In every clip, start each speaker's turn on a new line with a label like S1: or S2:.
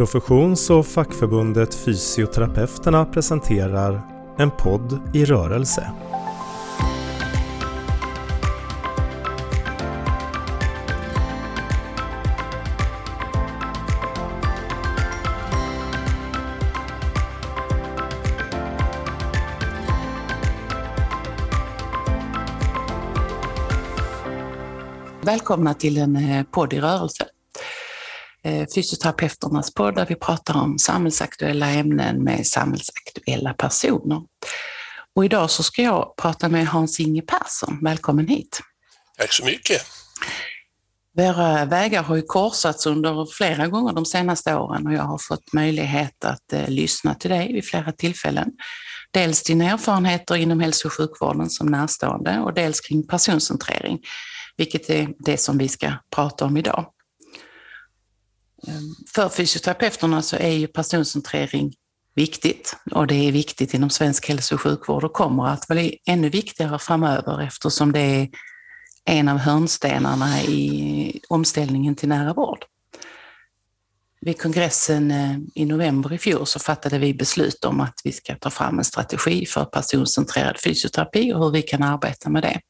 S1: Professions och fackförbundet Fysioterapeuterna presenterar En podd i rörelse.
S2: Välkomna till en eh, podd i rörelse. Eh, fysioterapeuternas podd där vi pratar om samhällsaktuella ämnen med samhällsaktuella personer. Och idag så ska jag prata med Hans-Inge Persson. Välkommen hit.
S3: Tack så mycket.
S2: Våra vägar har ju korsats under flera gånger de senaste åren och jag har fått möjlighet att eh, lyssna till dig vid flera tillfällen. Dels dina erfarenheter inom hälso och sjukvården som närstående och dels kring personcentrering vilket är det som vi ska prata om idag. Ehm, för fysioterapeuterna så är ju personcentrering viktigt och det är viktigt inom svensk hälso och sjukvård och kommer att bli ännu viktigare framöver eftersom det är en av hörnstenarna i omställningen till nära vård. Vid kongressen eh, i november i fjol så fattade vi beslut om att vi ska ta fram en strategi för personcentrerad fysioterapi och hur vi kan arbeta med det.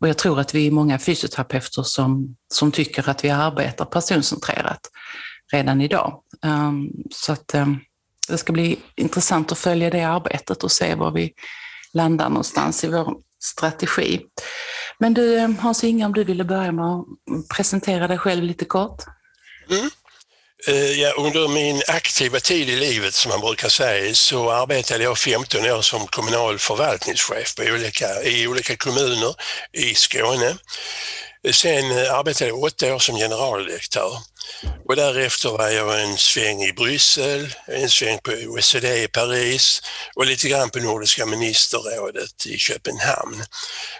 S2: Och jag tror att vi är många fysioterapeuter som, som tycker att vi arbetar personcentrerat redan idag. Ehm, så att ehm, det ska bli intressant att följa det arbetet och se var vi landar någonstans i vår strategi. Men du ehm, Hans-Inge, om du ville börja med att presentera dig själv lite kort?
S3: Mm. Eh, ja, under min aktiva tid i livet, som man brukar säga, så arbetade jag 15 år som kommunal förvaltningschef på olika, i olika kommuner i Skåne. Sen eh, arbetade jag åtta år som generaldirektör och därefter var jag en sväng i Bryssel, en sväng på OECD i Paris och lite grann på Nordiska ministerrådet i Köpenhamn.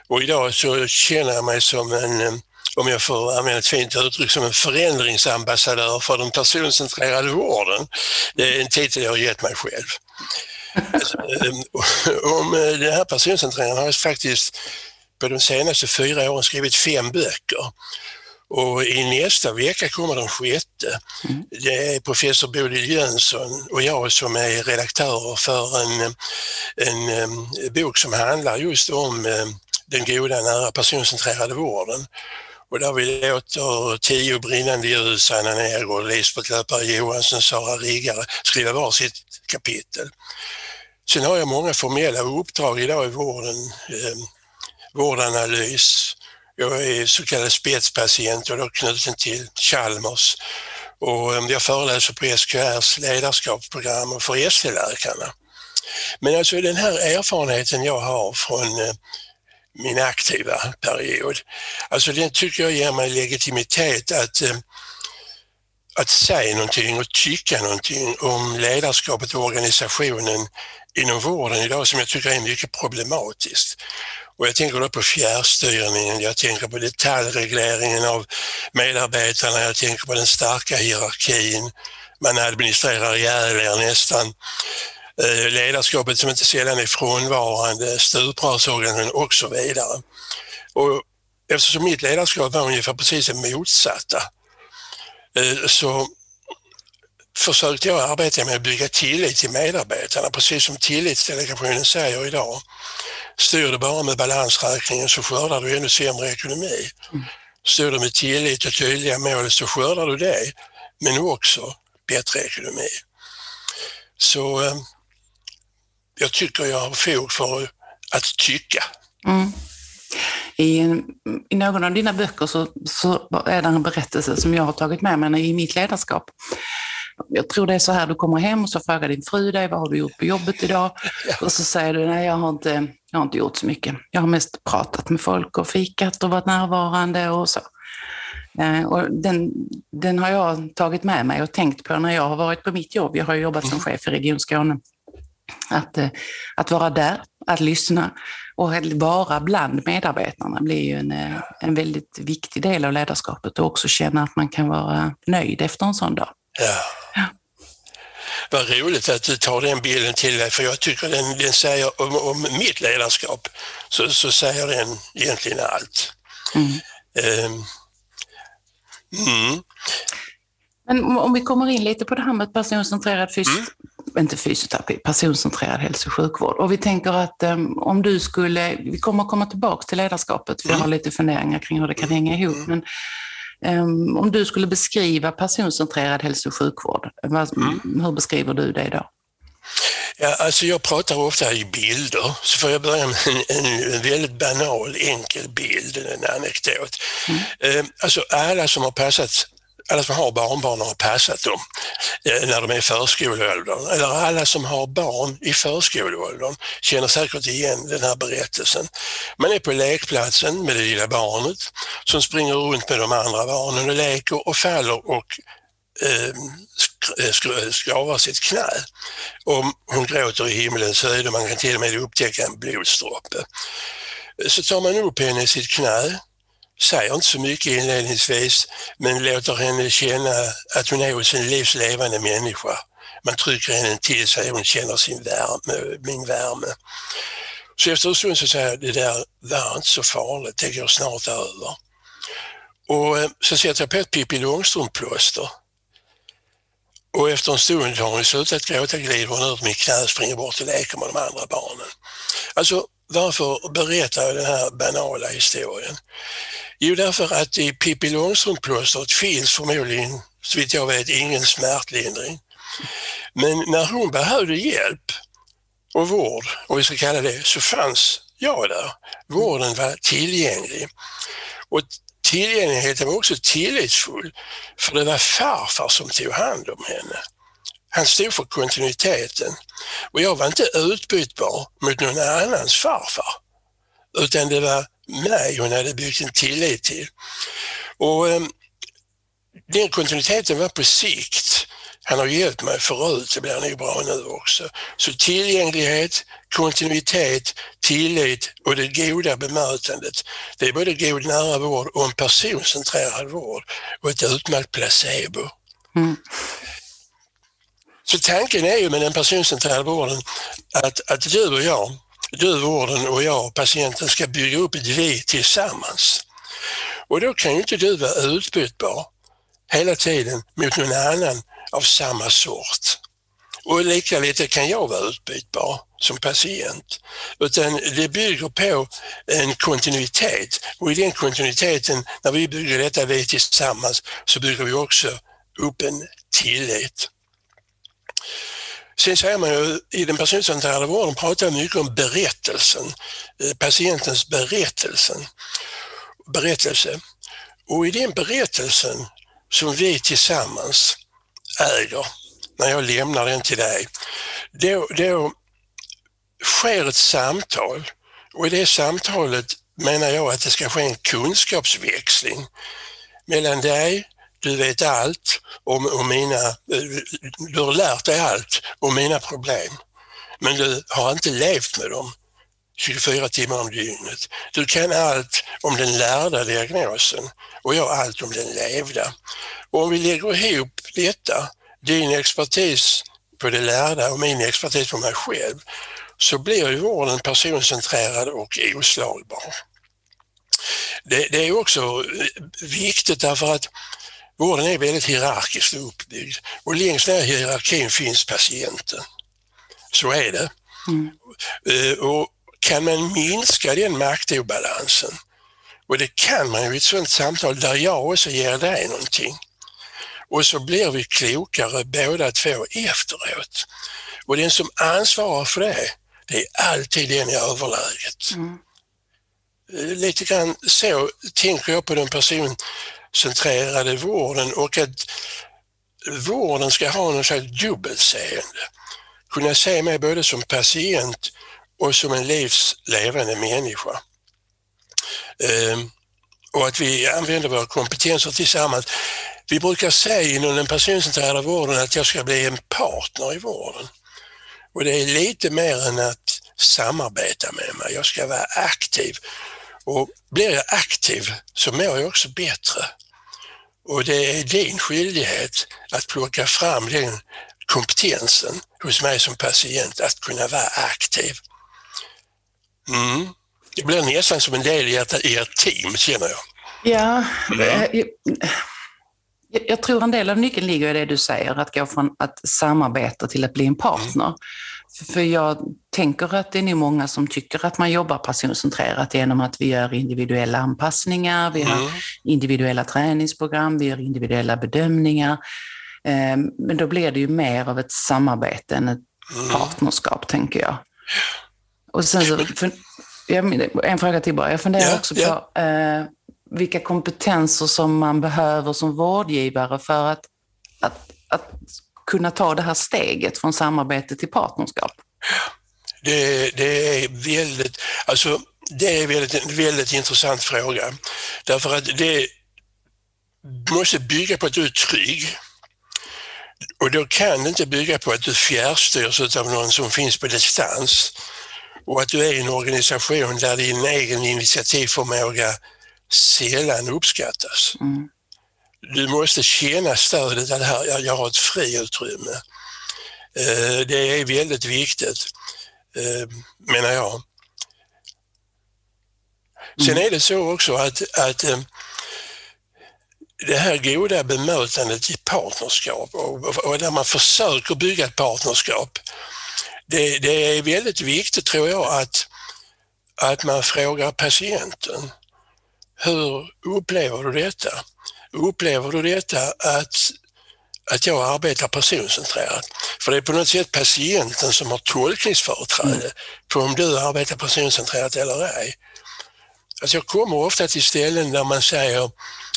S3: Och idag så känner jag mig som en eh, om jag får använda ett fint uttryck, som en förändringsambassadör för den personcentrerade vården. Det är en titel jag har gett mig själv. Om eh, den här personcentreringen har jag faktiskt på de senaste fyra åren skrivit fem böcker. Och i nästa vecka kommer den sjätte. Mm. Det är professor Bodil Jönsson och jag som är redaktörer för en, en, en bok som handlar just om den goda nära personcentrerade vården. Och där vi låter tio brinnande ljus, Anna Nergård, Lisbeth Löpare Johansson, Sara Riggare skriva var sitt kapitel. Sen har jag många formella uppdrag idag i vården. Eh, vårdanalys, jag är så kallad spetspatient och då knuten till Chalmers och eh, jag föreläser på SKRs ledarskapsprogram och för ST-läkarna. Men alltså den här erfarenheten jag har från eh, min aktiva period. Alltså den tycker jag ger mig legitimitet att, eh, att säga någonting och tycka någonting om ledarskapet och organisationen inom vården idag som jag tycker är mycket problematiskt. Och jag tänker då på fjärrstyrningen, jag tänker på detaljregleringen av medarbetarna, jag tänker på den starka hierarkin. Man administrerar ihjäl er nästan. Eh, ledarskapet som inte sällan är frånvarande, stuprörsorganisationen och så vidare. Och eftersom mitt ledarskap var ungefär precis det motsatta eh, så försökte jag arbeta med att bygga tillit till medarbetarna, precis som tillitsdelegationen säger idag. Styr du bara med balansräkningen så skördar du ännu sämre ekonomi. Styr du med tillit och tydliga mål så skördar du det, men också bättre ekonomi. Så eh, jag tycker jag har fog för att tycka. Mm.
S2: I, I någon av dina böcker så, så är det en berättelse som jag har tagit med mig i mitt ledarskap. Jag tror det är så här, du kommer hem och så frågar din fru dig, vad har du gjort på jobbet idag? Och så säger du, nej jag har, inte, jag har inte gjort så mycket. Jag har mest pratat med folk och fikat och varit närvarande och så. Eh, och den, den har jag tagit med mig och tänkt på när jag har varit på mitt jobb. Jag har jobbat som mm. chef i Region Skåne att, eh, att vara där, att lyssna och att vara bland medarbetarna blir ju en, eh, en väldigt viktig del av ledarskapet och också känna att man kan vara nöjd efter en sån dag. Ja. ja.
S3: Vad roligt att du tar den bilden till dig, för jag tycker den, den säger om, om mitt ledarskap, så, så säger den egentligen allt. Mm. Um,
S2: mm. Men om vi kommer in lite på det här med personcentrerad fys mm. inte fysioterapi, personcentrerad hälso och sjukvård. Och vi tänker att um, om du skulle, vi kommer komma tillbaka till ledarskapet, för jag har mm. lite funderingar kring hur det kan hänga ihop. Mm. Men om du skulle beskriva personcentrerad hälso och sjukvård, mm. hur beskriver du det då?
S3: Ja, alltså jag pratar ofta i bilder, så får jag börja med en, en väldigt banal, enkel bild, en anekdot. Mm. Eh, alltså alla som har passat alla som har barnbarn har passat dem eh, när de är i förskoleåldern. Eller alla som har barn i förskoleåldern känner säkert igen den här berättelsen. Man är på lekplatsen med det lilla barnet som springer runt med de andra barnen och leker och faller och ehm, eh, skravar eh, sitt knä. Och hon gråter i himlens höjd och man kan till och med upptäcka en blodsdroppe. Så tar man upp henne i sitt knä säger inte så mycket inledningsvis men låter henne känna att hon är hos en livslevande människa. Man trycker henne till sig och hon känner sin värme, min värme. Så efter en stund så säger jag, det där var inte så farligt, det går snart över. Och eh, så sätter jag på ett Pippi Långstrump-plåster. Och efter en stund har hon slutat gråta, glider hon ur mitt knä, springer bort och leker med de andra barnen. Alltså varför berättar jag den här banala historien? Jo, därför att i Pippi Långstrump-plåstret finns förmodligen, så vitt jag vet, ingen smärtlindring. Men när hon behövde hjälp och vård, om vi ska kalla det, så fanns jag där. Vården var tillgänglig. Och tillgängligheten var också tillitsfull, för det var farfar som tog hand om henne. Han stod för kontinuiteten och jag var inte utbytbar mot någon annans farfar, utan det var mig hon hade byggt en tillit till. Och eh, den kontinuiteten var på sikt. Han har hjälpt mig förut, det blir nog bra nu också. Så tillgänglighet, kontinuitet, tillit och det goda bemötandet. Det är både god nära vård och en personcentrerad vård och ett utmärkt placebo. Mm. Så tanken är ju med den personcentrerade vården att, att du och jag, du vården och jag, patienten, ska bygga upp ett vi tillsammans. Och då kan ju inte du vara utbytbar hela tiden mot någon annan av samma sort. Och lika lite kan jag vara utbytbar som patient. Utan det bygger på en kontinuitet och i den kontinuiteten, när vi bygger detta vi tillsammans, så bygger vi också upp en tillit. Sen säger man ju i den personcentrerade vården pratar mycket om berättelsen, eh, patientens berättelsen, berättelse. Och i den berättelsen som vi tillsammans äger, när jag lämnar den till dig, då, då sker ett samtal och i det samtalet menar jag att det ska ske en kunskapsväxling mellan dig du vet allt om, om mina, du har lärt dig allt om mina problem. Men du har inte levt med dem 24 timmar om dygnet. Du kan allt om den lärda diagnosen och jag allt om den levda. Och om vi lägger ihop detta, din expertis på det lärda och min expertis på mig själv, så blir ju vården personcentrerad och oslagbar. Det, det är också viktigt därför att Vården är väldigt hierarkiskt uppbyggd och längst ner i hierarkin finns patienten. Så är det. Mm. Eh, och kan man minska den maktobalansen, och det kan man ju i ett sådant samtal där jag också ger dig någonting, och så blir vi klokare båda två efteråt. Och den som ansvarar för det, det är alltid den i överläget. Mm. Eh, lite grann så tänker jag på den person centrerade vården och att vården ska ha någon slags dubbelseende. Kunna se mig både som patient och som en livslevande människa. Ehm, och att vi använder våra kompetenser tillsammans. Vi brukar säga inom den personcentrerade vården att jag ska bli en partner i vården. Och det är lite mer än att samarbeta med mig. Jag ska vara aktiv. Och blir jag aktiv så mår jag också bättre. Och det är din skyldighet att plocka fram den kompetensen hos mig som patient att kunna vara aktiv. Mm. Det blir nästan som en del i ert, ert team känner jag.
S2: Ja, mm. Jag tror en del av nyckeln ligger i det du säger, att gå från att samarbeta till att bli en partner. För jag tänker att det är nog många som tycker att man jobbar personcentrerat genom att vi gör individuella anpassningar, vi har mm. individuella träningsprogram, vi gör individuella bedömningar. Ehm, men då blir det ju mer av ett samarbete än ett mm. partnerskap, tänker jag. Och sen så, en fråga till bara. Jag funderar ja, också på eh, vilka kompetenser som man behöver som vårdgivare för att, att, att kunna ta det här steget från samarbete till partnerskap?
S3: Det, det är väldigt, alltså det är väldigt, en väldigt intressant fråga. Därför att det måste bygga på att du är trygg. Och då kan det inte bygga på att du fjärrstyrs av någon som finns på distans och att du är i en organisation där din egen initiativförmåga sällan uppskattas. Mm. Du måste känna stödet att här, jag har ett friutrymme. Eh, det är väldigt viktigt, eh, menar jag. Sen mm. är det så också att, att eh, det här goda bemötandet i partnerskap och, och där man försöker bygga ett partnerskap, det, det, är väldigt viktigt tror jag att, att man frågar patienten. Hur upplever du detta? Upplever du detta att, att jag arbetar personcentrerat? För det är på något sätt patienten som har tolkningsföreträde mm. på om du arbetar personcentrerat eller ej. Alltså jag kommer ofta till ställen där man säger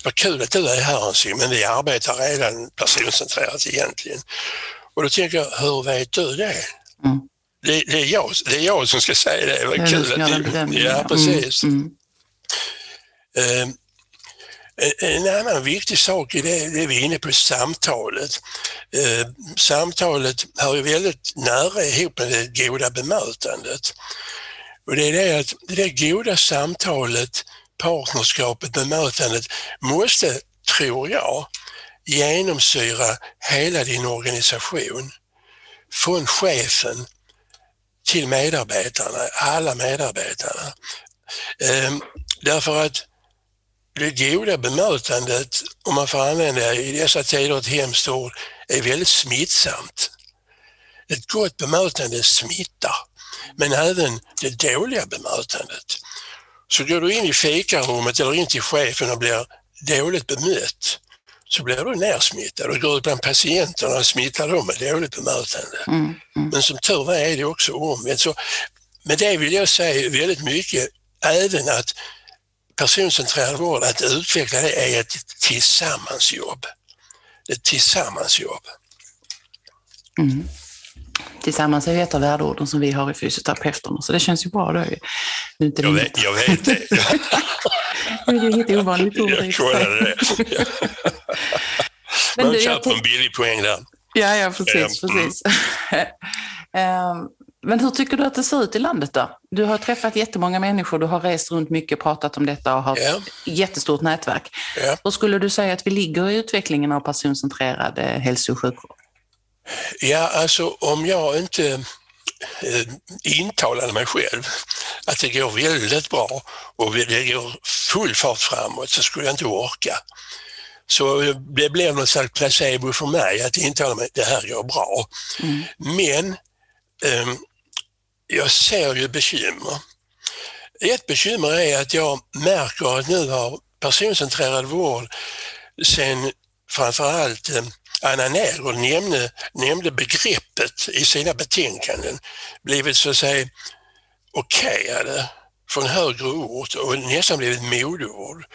S3: vad kul att du är här Hansi, men vi arbetar redan personcentrerat egentligen. Och då tänker jag, hur vet du det? Mm. Det, det, är jag, det är jag som ska säga det. Vad kul att du... Ja, precis. Mm. Mm. Eh, eh, en annan viktig sak är det, det vi är inne på, samtalet. Eh, samtalet hör ju väldigt nära ihop med det goda bemötandet. Och det är det att det goda samtalet, partnerskapet, bemötandet måste, tror jag, genomsyra hela din organisation. Från chefen till medarbetarna, alla medarbetarna. Eh, därför att det goda bemötandet, om man får använda i dessa tider ett hemskt ord, är väldigt smittsamt. Ett gott bemötande smittar, men även det dåliga bemötandet. Så går du in i fikarummet eller in till chefen och blir dåligt bemött, så blir du nersmittad och går ut bland patienterna och smittar dem med dåligt bemötande. Mm, mm. Men som tur var är det också omvänt. Så med det vill jag säga väldigt mycket, även att personcentrerad vård, att utveckla det är ett tillsammansjobb. Ett tillsammansjobb.
S2: Mm. Tillsammans är ett av värdeorden som vi har i fysioterapeuterna, så det känns ju bra då.
S3: Inte jag, vet, jag vet det.
S2: det är ju ett ovanligt ord.
S3: Jag kollade det. Man köper en billig poäng där.
S2: Ja, ja precis. Mm. precis. um, Men hur tycker du att det ser ut i landet då? Du har träffat jättemånga människor, du har rest runt mycket, pratat om detta och har yeah. ett jättestort nätverk. Yeah. Hur skulle du säga att vi ligger i utvecklingen av personcentrerad hälso och sjukvård?
S3: Ja, alltså om jag inte eh, intalade mig själv att det går väldigt bra och det går full fart framåt så skulle jag inte orka. Så det blev något slags placebo för mig att intala mig att det här går bra. Mm. Men um, jag ser ju bekymmer. Ett bekymmer är att jag märker att nu har personcentrerad vård sen framförallt eh, Anna Nergård nämnde, nämnde begreppet i sina betänkanden blivit så att säga okejade från högre ort och nästan blivit modeord.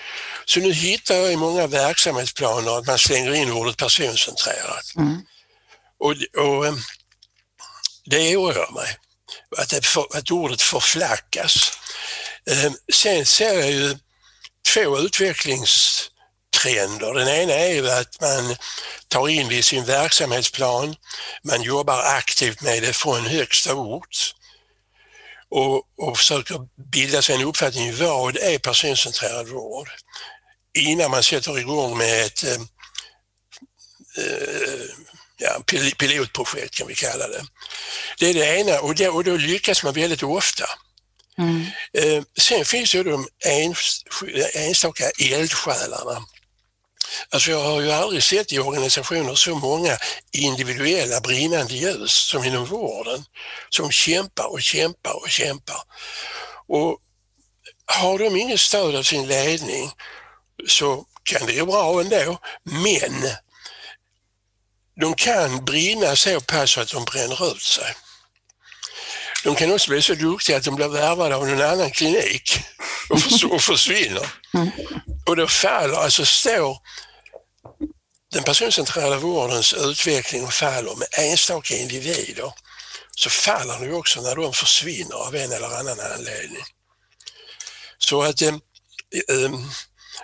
S3: Så nu hittar jag i många verksamhetsplaner att man slänger in ordet personcentrerat. Mm. Och, och eh, det oroar mig att, det, att ordet förflackas. Ehm, sen ser jag ju två utvecklingstrender. Den ena är ju att man tar in det i sin verksamhetsplan, man jobbar aktivt med det från högsta ort och, och försöker bilda sig en uppfattning vad är personcentrerad vård innan man sätter igång med ett ehm, eh ja, pilotprojekt kan vi kalla det. Det är det ena och, det, och då lyckas man väldigt ofta. Mm. Eh, sen finns ju de ens, enstaka eldsjälarna Alltså jag har ju aldrig sett i organisationer så många individuella brinnande ljus som inom vården, som kämpar och kämpar och kämpar. Och har de inget stöd av sin ledning så kan det gå bra ändå, men de kan brinna så pass att de bränner ut sig. De kan också bli så duktiga att de blir värvade av någon annan klinik och, förs och försvinner. Mm. Och då faller, alltså står den personcentrerade vårdens utveckling och faller med enstaka individer så faller det också när de försvinner av en eller annan anledning. Så att eh, eh,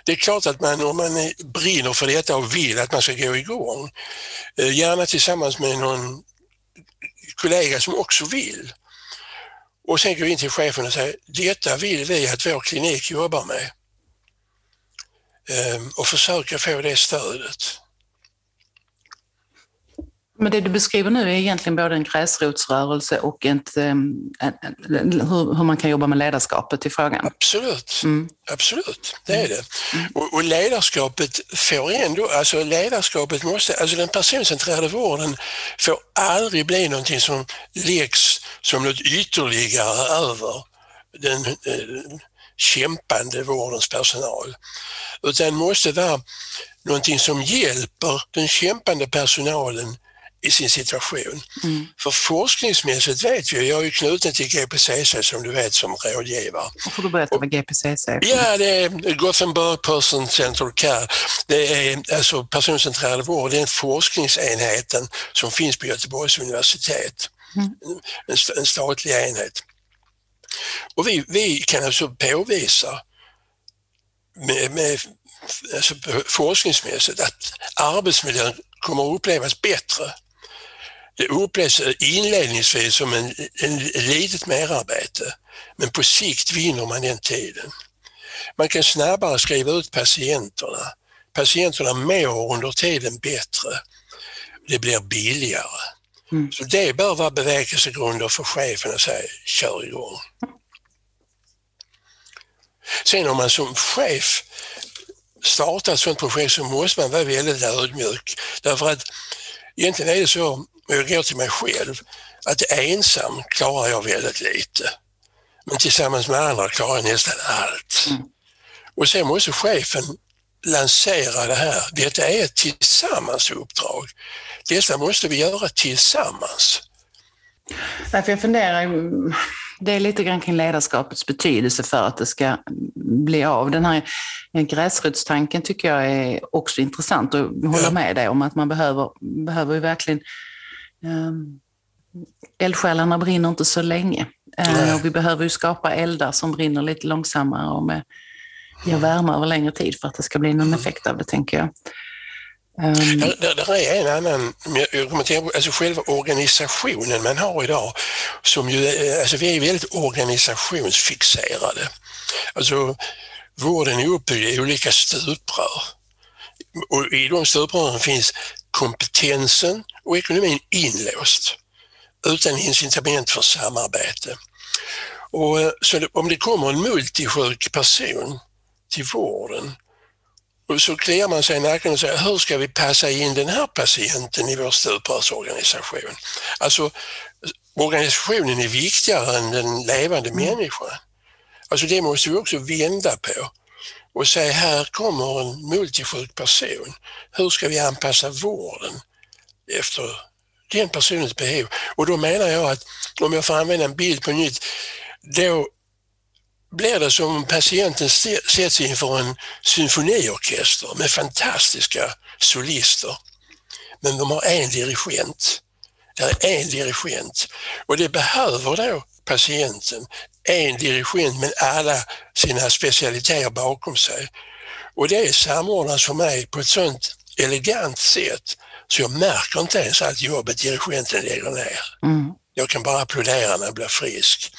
S3: det är klart att man om man brinner för detta och vill att man ska gå igång, eh, gärna tillsammans med någon kollega som också vill. Och sen gå in till chefen och säga, detta vill vi att vår klinik jobbar med. Eh, och försöka få det stödet.
S2: Men det du beskriver nu är egentligen både en gräsrotsrörelse och ett, ehm, en, en, hur, hur, man kan jobba med ledarskapet i frågan.
S3: Absolut, mm. absolut, det är det. Mm. Och, och, ledarskapet får ändå, alltså ledarskapet måste, alltså den personcentrerade vården får aldrig bli någonting som läggs som något ytterligare över den eh, kämpande vårdens personal. Utan måste vara någonting som hjälper den kämpande personalen i sin situation. Mm. För forskningsmässigt vet vi, jag är ju knuten till GPCC som du vet som rådgivare.
S2: Får du berätta vad GPCC är?
S3: Ja, det är Gothenburg Person Central Care. Det är alltså personcentrerad vård, den forskningsenheten som finns på Göteborgs universitet. Mm. En, en statlig enhet. Och vi, vi kan alltså påvisa med, med alltså forskningsmässigt att arbetsmiljön kommer att upplevas bättre det upplevs inledningsvis som en, en litet merarbete, men på sikt vinner man den tiden. Man kan snabbare skriva ut patienterna. Patienterna mår under tiden bättre. Det blir billigare. Mm. Så det bör vara bevekelsegrunder för chefen att säga kör igång. Sen om man som chef startar ett sådant projekt så måste man vara väldigt ödmjuk. Därför att egentligen är det så jag går till mig själv, att ensam klarar jag väldigt lite. Men tillsammans med andra klarar jag nästan allt. Mm. Och sen måste chefen lansera det här. Detta är ett tillsammans uppdrag. Detta måste vi göra tillsammans.
S2: Därför jag funderar, det är lite grann kring ledarskapets betydelse för att det ska bli av. Den här gräsrotstanken tycker jag är också intressant och håller med dig om att man behöver, behöver ju verkligen eldsjälarna brinner inte så länge. Ehm, och vi behöver ju skapa eldar som brinner lite långsammare och med, ger värme över längre tid för att det ska bli någon effekt av det, tänker jag.
S3: Um, det, det, är en annan, jag kommer alltså själva organisationen man har idag, som ju, alltså vi är väldigt organisationsfixerade. Alltså vården är uppbyggd i olika stuprör. Och i de stuprören finns kompetensen och ekonomin inlåst utan incitament för samarbete. Och eh, så om det kommer en multisjuk person till vården och så kliar man sig i nacken och säger hur ska vi passa in den här patienten i vår stuprörsorganisation? Alltså organisationen är viktigare än den levande mm. människan. Alltså det måste vi också vända på och säga här kommer en multisjuk person. Hur ska vi anpassa vården efter den personens behov? Och då menar jag att, om jag får använda en bild på nytt, då blir det som om patienten sätts inför en symfoniorkester med fantastiska solister. Men de har en dirigent. Det är en dirigent och det behöver då patienten en dirigent med alla sina specialiteter bakom sig. Och det samordnas för mig på ett sånt elegant sätt så jag märker inte ens att jobbet dirigenten lägger ner. Mm. Jag kan bara applådera när jag blir frisk.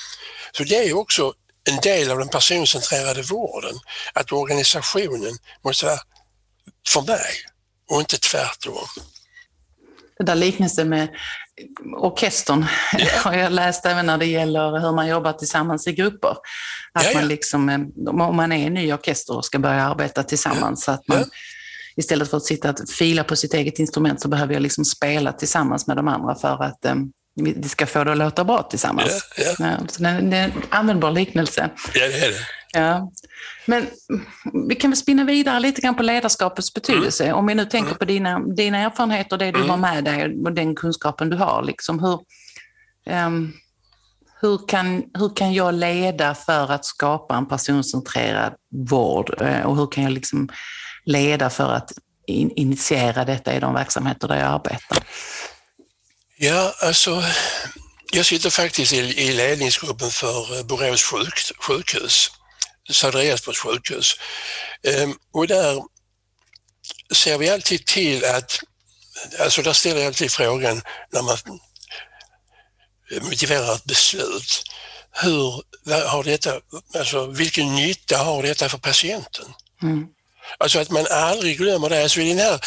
S3: Så det är också en del av den personcentrerade vården, att organisationen måste vara för mig och inte tvärtom.
S2: Det där liknelsen med orkestern yeah. har jag läst även när det gäller hur man jobbar tillsammans i grupper. Att yeah, man liksom, om man är en ny orkester och ska börja arbeta tillsammans, så att man istället för att sitta och fila på sitt eget instrument så behöver jag liksom spela tillsammans med de andra för att um, vi ska få det att låta bra tillsammans.
S3: Ja, ja.
S2: Ja, så det, är- det är en användbar liknelse.
S3: Ja, det är det.
S2: Ja. Men vi kan väl spinna vidare lite grann på ledarskapets betydelse. Om vi nu tänker på dina, dina erfarenheter, det du har med dig och den kunskapen du har. Liksom, hur, ehm, hur, kan, hur kan jag leda för att skapa en personcentrerad vård? Eh, och hur kan jag liksom leda för att in, initiera detta i de verksamheter där jag arbetar?
S3: Ja, alltså, jag sitter faktiskt i, i ledningsgruppen för eh, Borås sjuk, sjukhus, Södra Älvsborgs sjukhus. Ehm, och där ser vi alltid till att, alltså där ställer jag alltid frågan när man motiverar ett beslut. Hur har detta, alltså vilken nytta har detta för patienten?
S2: Mm.
S3: Alltså att man aldrig glömmer det. Alltså I den här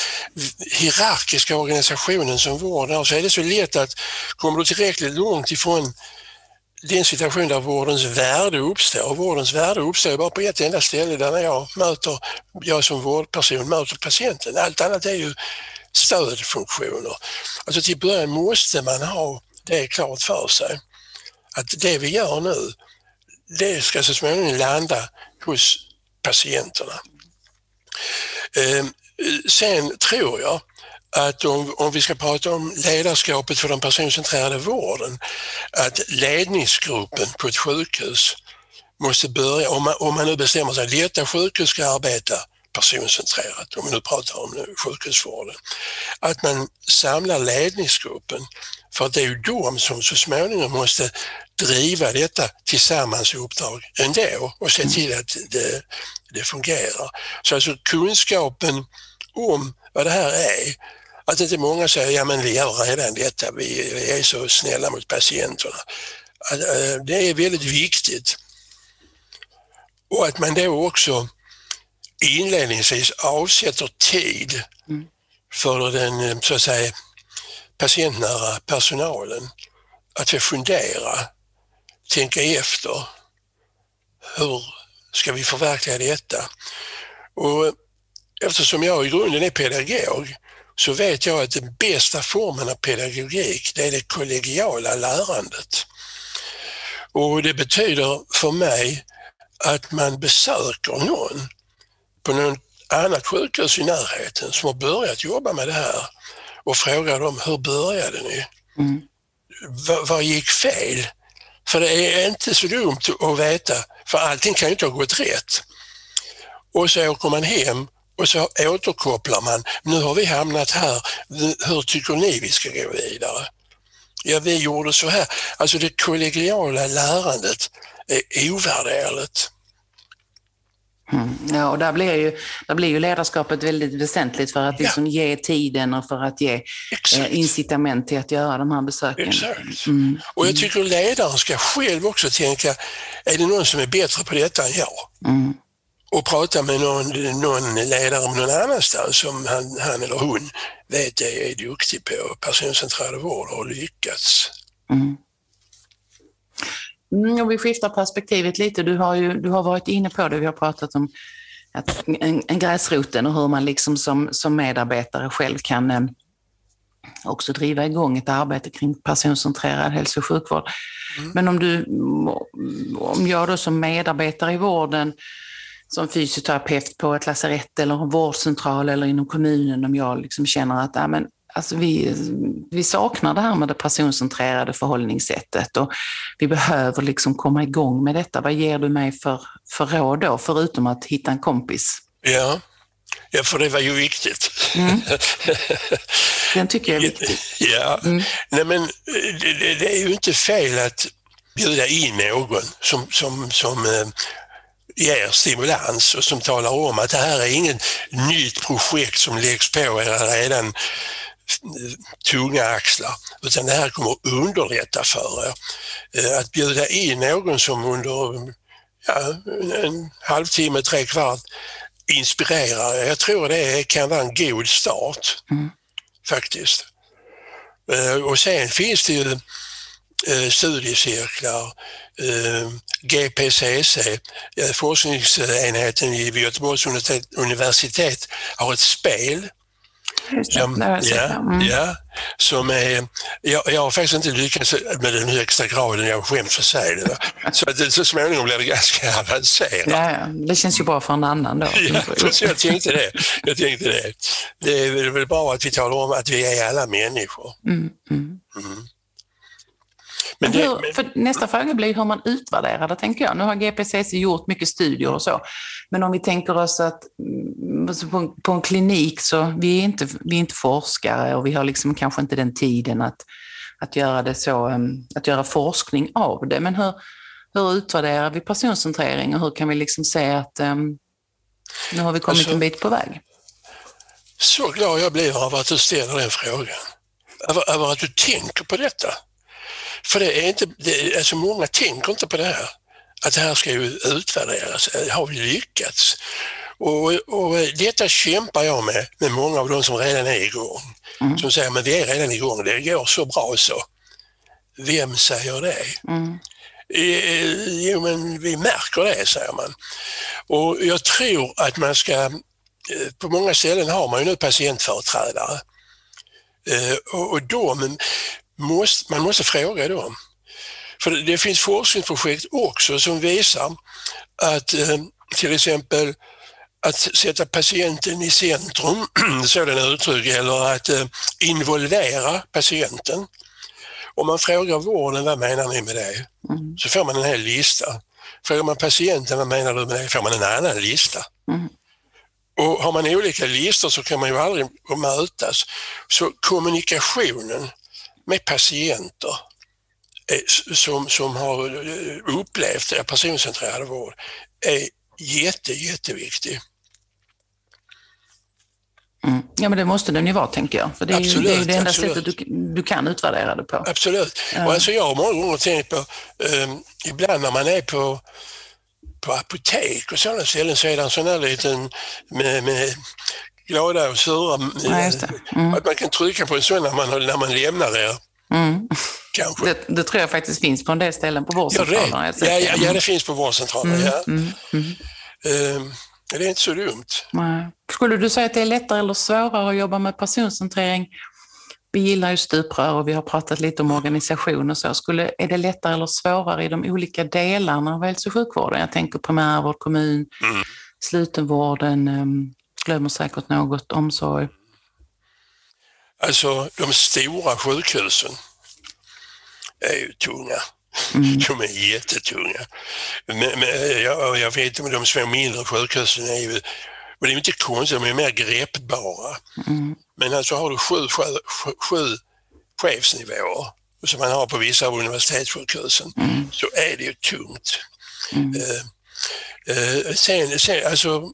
S3: hierarkiska organisationen som vården har så är det så lätt att kommer du tillräckligt långt ifrån det är en situation där vårdens värde uppstår. Vårdens värde uppstår bara på ett enda ställe där jag möter, jag som vårdperson möter patienten. Allt annat är ju stödfunktioner. Alltså till början måste man ha det klart för sig. Att det vi gör nu, det ska så småningom landa hos patienterna. Ehm, sen tror jag att om, om vi ska prata om ledarskapet för den personcentrerade vården, att ledningsgruppen på ett sjukhus måste börja, om man, om man nu bestämmer sig att detta sjukhus ska arbeta personcentrerat, om vi nu pratar om nu sjukhusvården, att man samlar ledningsgruppen för att det är ju de som så småningom måste driva detta tillsammans i uppdrag ändå och se till att det, det fungerar. Så alltså kunskapen om vad det här är, att inte många säger ja men vi gör redan detta, vi är så snälla mot patienterna. Att, eh, Det är väldigt viktigt. Och att man då också inledningsvis avsätter tid
S2: Mm.
S3: för den eh, så att säga patientnära personalen att få fundera, tänka efter. Hur ska vi förverkliga detta? Och eftersom jag i grunden är pedagog så vet jag att den bästa formen av pedagogik det är det kollegiala lärandet. Och det betyder för mig att man besöker någon på något annat sjukhus i närheten som har börjat jobba med det här och frågar dem hur började ni?
S2: Mm.
S3: vad, gick fel? För det är inte så dumt att veta, för allting kan ju inte ha gått rätt. Och så åker man hem och så återkopplar man. Nu har vi hamnat här, hur tycker ni vi ska gå vidare? Ja, vi gjorde så här. Alltså det kollegiala lärandet är ovärderligt.
S2: Mm. Ja, och där blir, ju, där blir ju ledarskapet väldigt väsentligt för att
S3: Ja.
S2: liksom ge tiden och för att ge
S3: Exakt.
S2: eh, incitament till att göra de här besöken.
S3: Exakt.
S2: Mm.
S3: Och jag tycker ledaren ska själv också tänka, är det någon som är bättre på detta än jag?
S2: Mm.
S3: Och prata med någon, någon ledare någon annanstans som han, han eller hon vet är, är duktig på personcentrerad vård och har lyckats.
S2: Mm. Mm, och vi skiftar perspektivet lite. Du har ju du har varit inne på det. Vi har pratat om att en, en gräsroten och hur man liksom som, som medarbetare själv kan eh, också driva igång ett arbete kring personcentrerad hälso och sjukvård. Men om, du, om jag då som medarbetare i vården, som fysioterapeut på ett lasarett eller en vårdcentral eller inom kommunen, om jag liksom känner att ja, men, alltså vi, vi saknar det här med det personcentrerade förhållningssättet och vi behöver liksom komma igång med detta. Vad ger du mig för, för råd då, förutom att hitta en kompis?
S3: Ja, ja för det var ju viktigt.
S2: Mm. Den tycker jag är viktig.
S3: ja,
S2: Mm.
S3: nej men det, det, det är ju inte fel att bjuda in någon som, som, som eh, ger stimulans och som talar om att det här är inget nytt projekt som läggs på era redan tunga axlar, utan det här kommer att underlätta för er. Eh, Att bjuda in någon som under ja, en halvtimme, tre kvart inspirerar, jag tror det kan vara en god start
S2: Mm.
S3: faktiskt. Eh, Och sen finns det ju eh, studiecirklar, GPCC, eh, forskningsenheten vid Göteborgs universitet, har ett spel
S2: som, ja,
S3: ja, som är, jag, jag har faktiskt inte lyckats med den högsta graden, jag skäms för att säga det. Så, att, så småningom blir det ganska avancerat.
S2: Ja, det känns ju bra för en annan då.
S3: Ja, jag tänkte det. Jag tänkte det. Det är väl bra att vi talar om att vi är alla människor.
S2: Mm, mm. Mm. Men det, hur, för nästa fråga blir hur man utvärderar det, tänker jag. Nu har GPCC gjort mycket studier och så, men om vi tänker oss att mm, på, en klinik så vi är inte, vi är inte forskare och vi har liksom kanske inte den tiden att, att göra det så, mm, att göra forskning av det. Men hur, hur utvärderar vi personcentrering och hur kan vi liksom se att um, nu har vi kommit alltså, en bit på väg?
S3: Så glad jag blir av att du ställer den frågan. Över, över att du tänker på detta. För det är inte, det, alltså många tänker inte på det här, att det här ska ju utvärderas. Har vi lyckats? Och, och detta kämpar jag med, med många av de som redan är igång. Mm. Som säger, men vi är redan igång, det går så bra så. Vem säger det? Mm. Jo, men vi märker det, säger man. Och jag tror att man ska, eh, på många ställen har man ju nu patientföreträdare. Eh, och de måste, man måste fråga dem. För det finns forskningsprojekt också som visar att eh, till exempel att sätta patienten i centrum, sådana uttryck, eller att eh, involvera patienten. Om man frågar vården, vad menar ni med det? Mm. Så får man en hel lista. Frågar man patienten, vad menar du med det? får man en annan lista. Mm. Och har man olika listor så kan man ju aldrig mötas. Så kommunikationen med patienter eh, som, som har eh, upplevt personcentrerad vård är jätte, jätteviktig.
S2: Mm. Ja men det måste den ju vara tänker jag, för det är absolut, ju det, är det enda absolut. sättet du, du kan utvärdera det på.
S3: Absolut. Och alltså jag har många gånger tänkt på, um, ibland när man är på, på apotek och sådana ställen så är det en sån här liten med, med glada och sura. Ja, mm. Att man kan trycka på en sån när man, när man lämnar det. Mm.
S2: Kanske. Det, det, tror jag faktiskt finns på en del ställen på vårdcentralerna.
S3: Ja, ja, ja, det finns på vårdcentralerna. Mm. Ja. Mm. Uh, det är inte så dumt.
S2: Nej. Skulle du säga att det är lättare eller svårare att jobba med personcentrering? Vi gillar ju stuprör och vi har pratat lite om organisation och så. Skulle, är det lättare eller svårare i de olika delarna av hälso och sjukvården? Jag tänker primärvård, kommun, mm. slutenvården, um, glömmer säkert något, omsorg.
S3: Alltså de stora sjukhusen är ju tunga. Mm. De är jättetunga. Men, men jag, jag vet att de små mindre sjukhusen är ju, och det är inte konstigt, de är mer greppbara. Mm. Men alltså har du sju, sju, sju chefsnivåer som man har på vissa av universitetssjukhusen mm. så är det ju tungt. Mm. Uh, uh, sen, sen, alltså,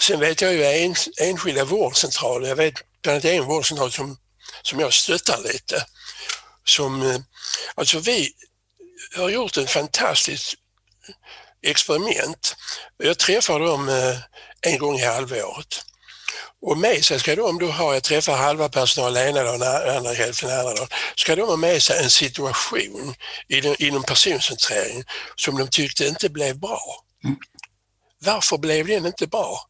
S3: sen vet jag ju en, enskilda vårdcentraler, jag vet bland annat en vårdcentral som, som jag stöttar lite. Som, eh, alltså vi har gjort ett fantastiskt experiment. Jag träffar dem eh, en gång i halvåret. Och med sig ska de då ha, jag träffar halva personalen ena dagen, andra hälften andra dagen, ska de ha med sig en situation inom personcentrering som de tyckte inte blev bra. Mm. Varför blev den inte bra?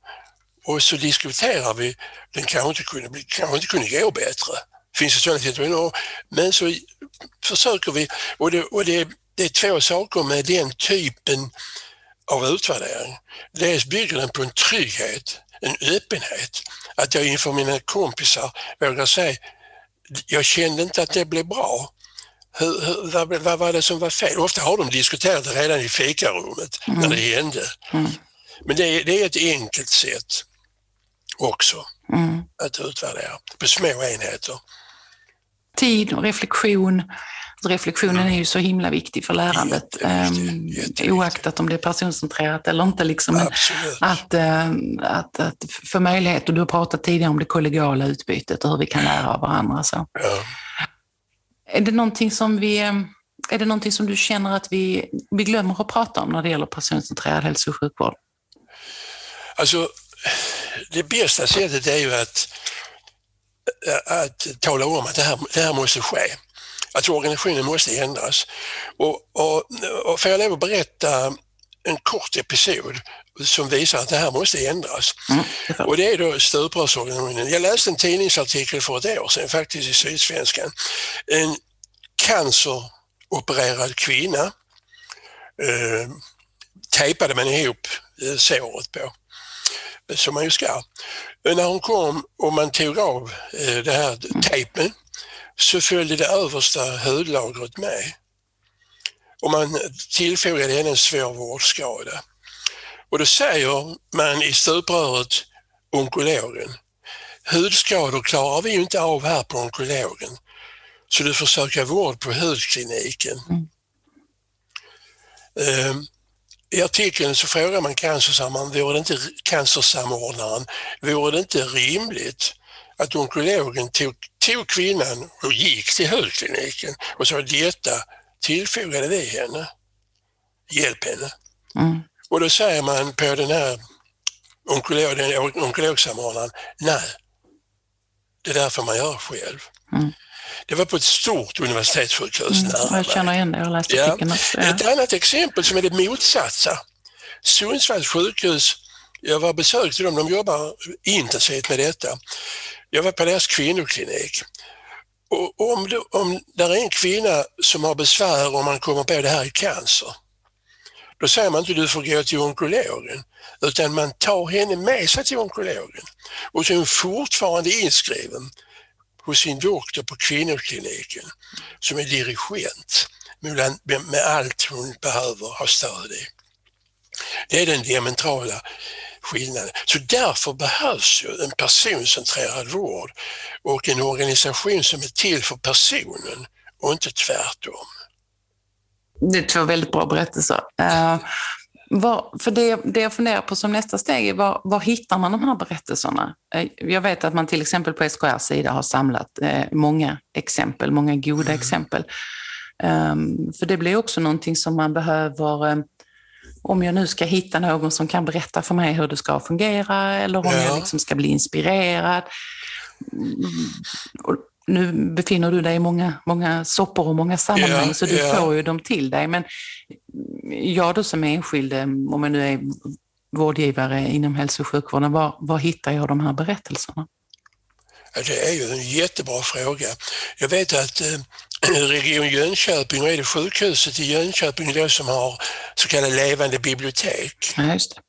S3: Och så diskuterar vi, den kanske inte kunde, bli, kanske inte kunde gå bättre. Finns det sådana situationer? Men så försöker vi, och, det, och det, det är två saker med den typen av utvärdering. Dels bygger den på en trygghet, en öppenhet. Att jag inför mina kompisar vågar säga, jag kände inte att det blev bra. Hur, hur, vad, vad, var det som var fel? Ofta har de diskuterat det redan i fikarummet mm. när det hände. Mm. Men det, det, är ett enkelt sätt också mm. att utvärdera på små enheter.
S2: Tid och reflektion. Reflektionen mm. är ju så himla viktig för lärandet, um, oaktat om det är personcentrerat eller inte. Liksom. Att, uh, att, att få möjlighet, och du har pratat tidigare om det kollegiala utbytet och hur vi kan lära av varandra. Så. Ja. Är det någonting som vi ehm, är det någonting som du känner att vi, vi glömmer att prata om när det gäller personcentrerad hälso och sjukvård?
S3: Alltså, det bästa sättet är ju att, att tala om att det här, det här måste ske. att organisationen måste ändras. Och, och, och får jag lov att berätta en kort episod som visar att det här måste ändras. Mm, och det är då stuprörsorganisationen. Jag läste en tidningsartikel för ett år sedan faktiskt i Sydsvenskan. En canceropererad kvinna eh, tejpade man ihop eh, såret på, som man ju ska. När hon kom och man tog av eh, det här tejpen så följde det översta hudlagret med och man tillfogade henne en svår vårdskada. Och då säger man i stupröret onkologen, hudskador klarar vi ju inte av här på onkologen, så du får söka vård på hudkliniken. Mm. Um, I artikeln så frågar man cancersamordnaren, vore det inte cancersamordnaren, vore det inte rimligt att onkologen tog, tog kvinnan och gick till hudkliniken och sa detta tillfogade vi henne. Hjälp henne. Mm. Och då säger man på den här onkolog, den onkologsamordnaren, nej, det där får man göra själv. Mm. Det var på ett stort universitetssjukhus mm,
S2: Jag känner igen det, jag har läst ja. också. Ja.
S3: Ett annat exempel som är det motsatta. Sundsvalls sjukhus, jag var besökte dem, de jobbar intensivt med detta. Jag var på deras kvinnoklinik. Och om, det, om det är en kvinna som har besvär och man kommer på det här i cancer, då säger man inte du får gå till onkologen, utan man tar henne med sig till onkologen. Och så är hon fortfarande inskriven hos sin doktor på kvinnokliniken som är dirigent med, allt hon behöver ha stöd i. Det är den diametrala skillnaden. Så därför behövs ju en personcentrerad vård och en organisation som är till för personen och inte tvärtom.
S2: Det är två väldigt bra berättelser. Eh, var, för det, det jag funderar på som nästa steg är var, var hittar man de här berättelserna? Uh, jag vet att man till exempel på SKRs sida har samlat uh, många exempel, många goda mm. exempel. Um, för det blir också någonting som man behöver om jag nu ska hitta någon som kan berätta för mig hur det ska fungera eller om ja. jag liksom ska bli inspirerad. Och nu befinner du dig i många, många soppor och många sammanhang ja, så du ja. får ju dem till dig. Men jag då som enskild, om jag nu är vårdgivare inom hälso och sjukvården, var, var hittar jag de här berättelserna?
S3: Det är ju en jättebra fråga. Jag vet att eh, Region Jönköping och är det sjukhuset i Jönköping då som har så kallade levande bibliotek.
S2: Ja, just det.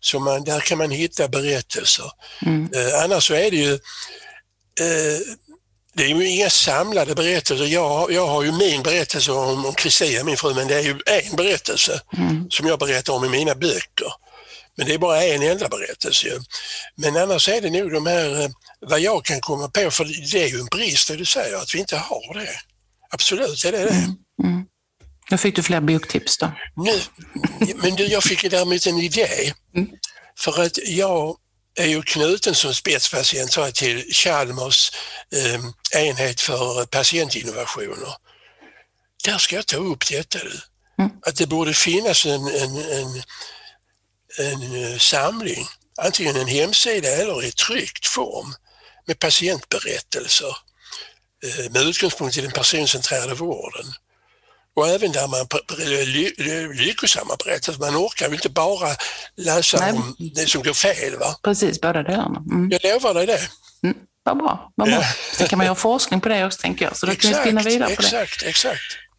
S3: Så man, där kan man hitta berättelser. Mm. Eh, annars så är det ju eh, det är ju inga samlade berättelser. Jag, jag har ju min berättelse om Kristina, min fru, men det är ju en berättelse mm. som jag berättar om i mina böcker. Men det är bara en enda berättelse. Men annars är det nog de här, eh, vad jag kan komma på, för det är ju en brist det du säger, att vi inte har det. Absolut är det det. Mm, mm.
S2: Då fick du fler boktips då?
S3: Nu, men du, jag fick däremot en idé. Mm. För att jag är ju knuten som spetspatient till Chalmers eh, enhet för patientinnovationer. Där ska jag ta upp detta. Mm. Att det borde finnas en, en, en, en eh, samling, antingen en hemsida eller i tryckt form med patientberättelser Eh, med utgångspunkt i den personcentrerade vården. Och även där man lyckosamma berättelser. Man orkar ju inte bara läsa Nej. om det som går fel. Va?
S2: Precis, båda delarna.
S3: Mm. Jag lovar dig det.
S2: Mm. Vad bra. Vad bra. Sen kan man göra forskning på det också, tänker jag. Så då kan vi spinna vidare på
S3: exakt, det. Exakt, exakt.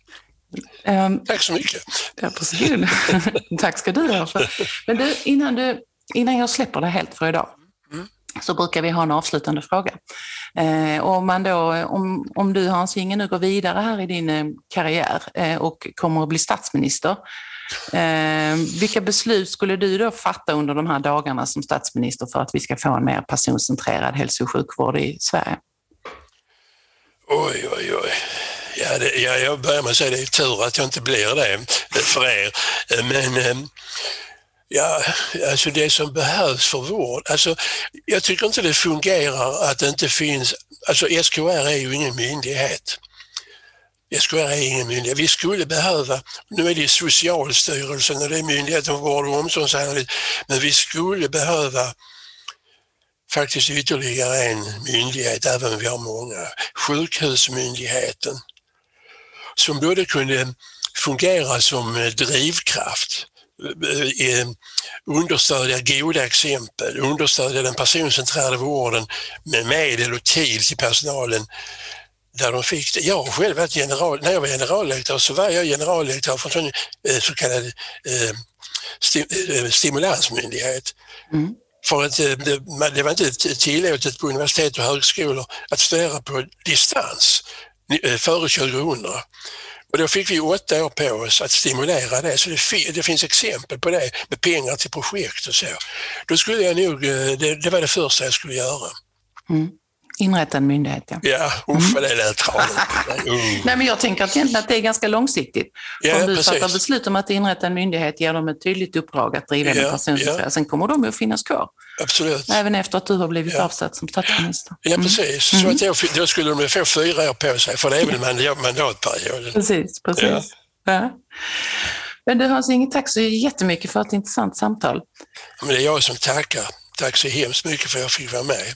S3: Um, Tack så mycket.
S2: Ja, precis. Tack ska du ha. Men du, innan, du, innan jag släpper det helt för idag, så brukar vi ha en avslutande fråga. Eh, om, man då, om, om du Hans Inge nu går vidare här i din eh, karriär eh, och kommer att bli statsminister, eh, vilka beslut skulle du då fatta under de här dagarna som statsminister för att vi ska få en mer personcentrerad hälso och sjukvård i Sverige?
S3: Oj, oj, oj. Ja, det, ja, jag börjar med att säga det är tur att jag inte blir det för er. Eh, men eh, Ja, alltså det som behövs för vård. Alltså, jag tycker inte det fungerar att det inte finns, alltså SKR är ju ingen myndighet. SKR är ingen myndighet. Vi skulle behöva, nu är det Socialstyrelsen och det är Myndigheten för vård och omsorgsanalys, men vi skulle behöva faktiskt ytterligare en myndighet, även om vi har många. Sjukhusmyndigheten som både kunde fungera som drivkraft understödja goda exempel, understödja den personcentrerade vården med medel och tid till personalen där de fick det. Jag har själv varit general, när jag var generaldirektör så var jag generaldirektör för en så kallad eh, stimulansmyndighet. Mm. För att det, det, var inte tillåtet på universitet och högskolor att studera på distans före 2000. Och då fick vi åtta år på oss att stimulera det, så det, det, finns exempel på det med pengar till projekt och så. Då skulle jag nog, eh, det, det var det första jag skulle göra.
S2: Mm. Inrätta en myndighet, ja.
S3: Ja, usch vad det lät tradigt.
S2: Mm. Nej, men jag tänker att egentligen att det är ganska långsiktigt. Ja, Om du precis. fattar beslut om att inrätta en myndighet ger dem ett tydligt uppdrag att driva ja, den personcentrerade. Ja. Sen kommer de att finnas kvar.
S3: Absolut.
S2: Även efter att du har blivit ja. avsatt som statsminister.
S3: Ja, mm. precis. Så mm. att då, då skulle de få fyra år på sig, för det är väl mandatperioden.
S2: Precis, precis. Ja. Ja. Men du Hans-Inge, tack så jättemycket för ett intressant samtal.
S3: Men det är jag som tackar. Tack så hemskt mycket för att jag fick vara med.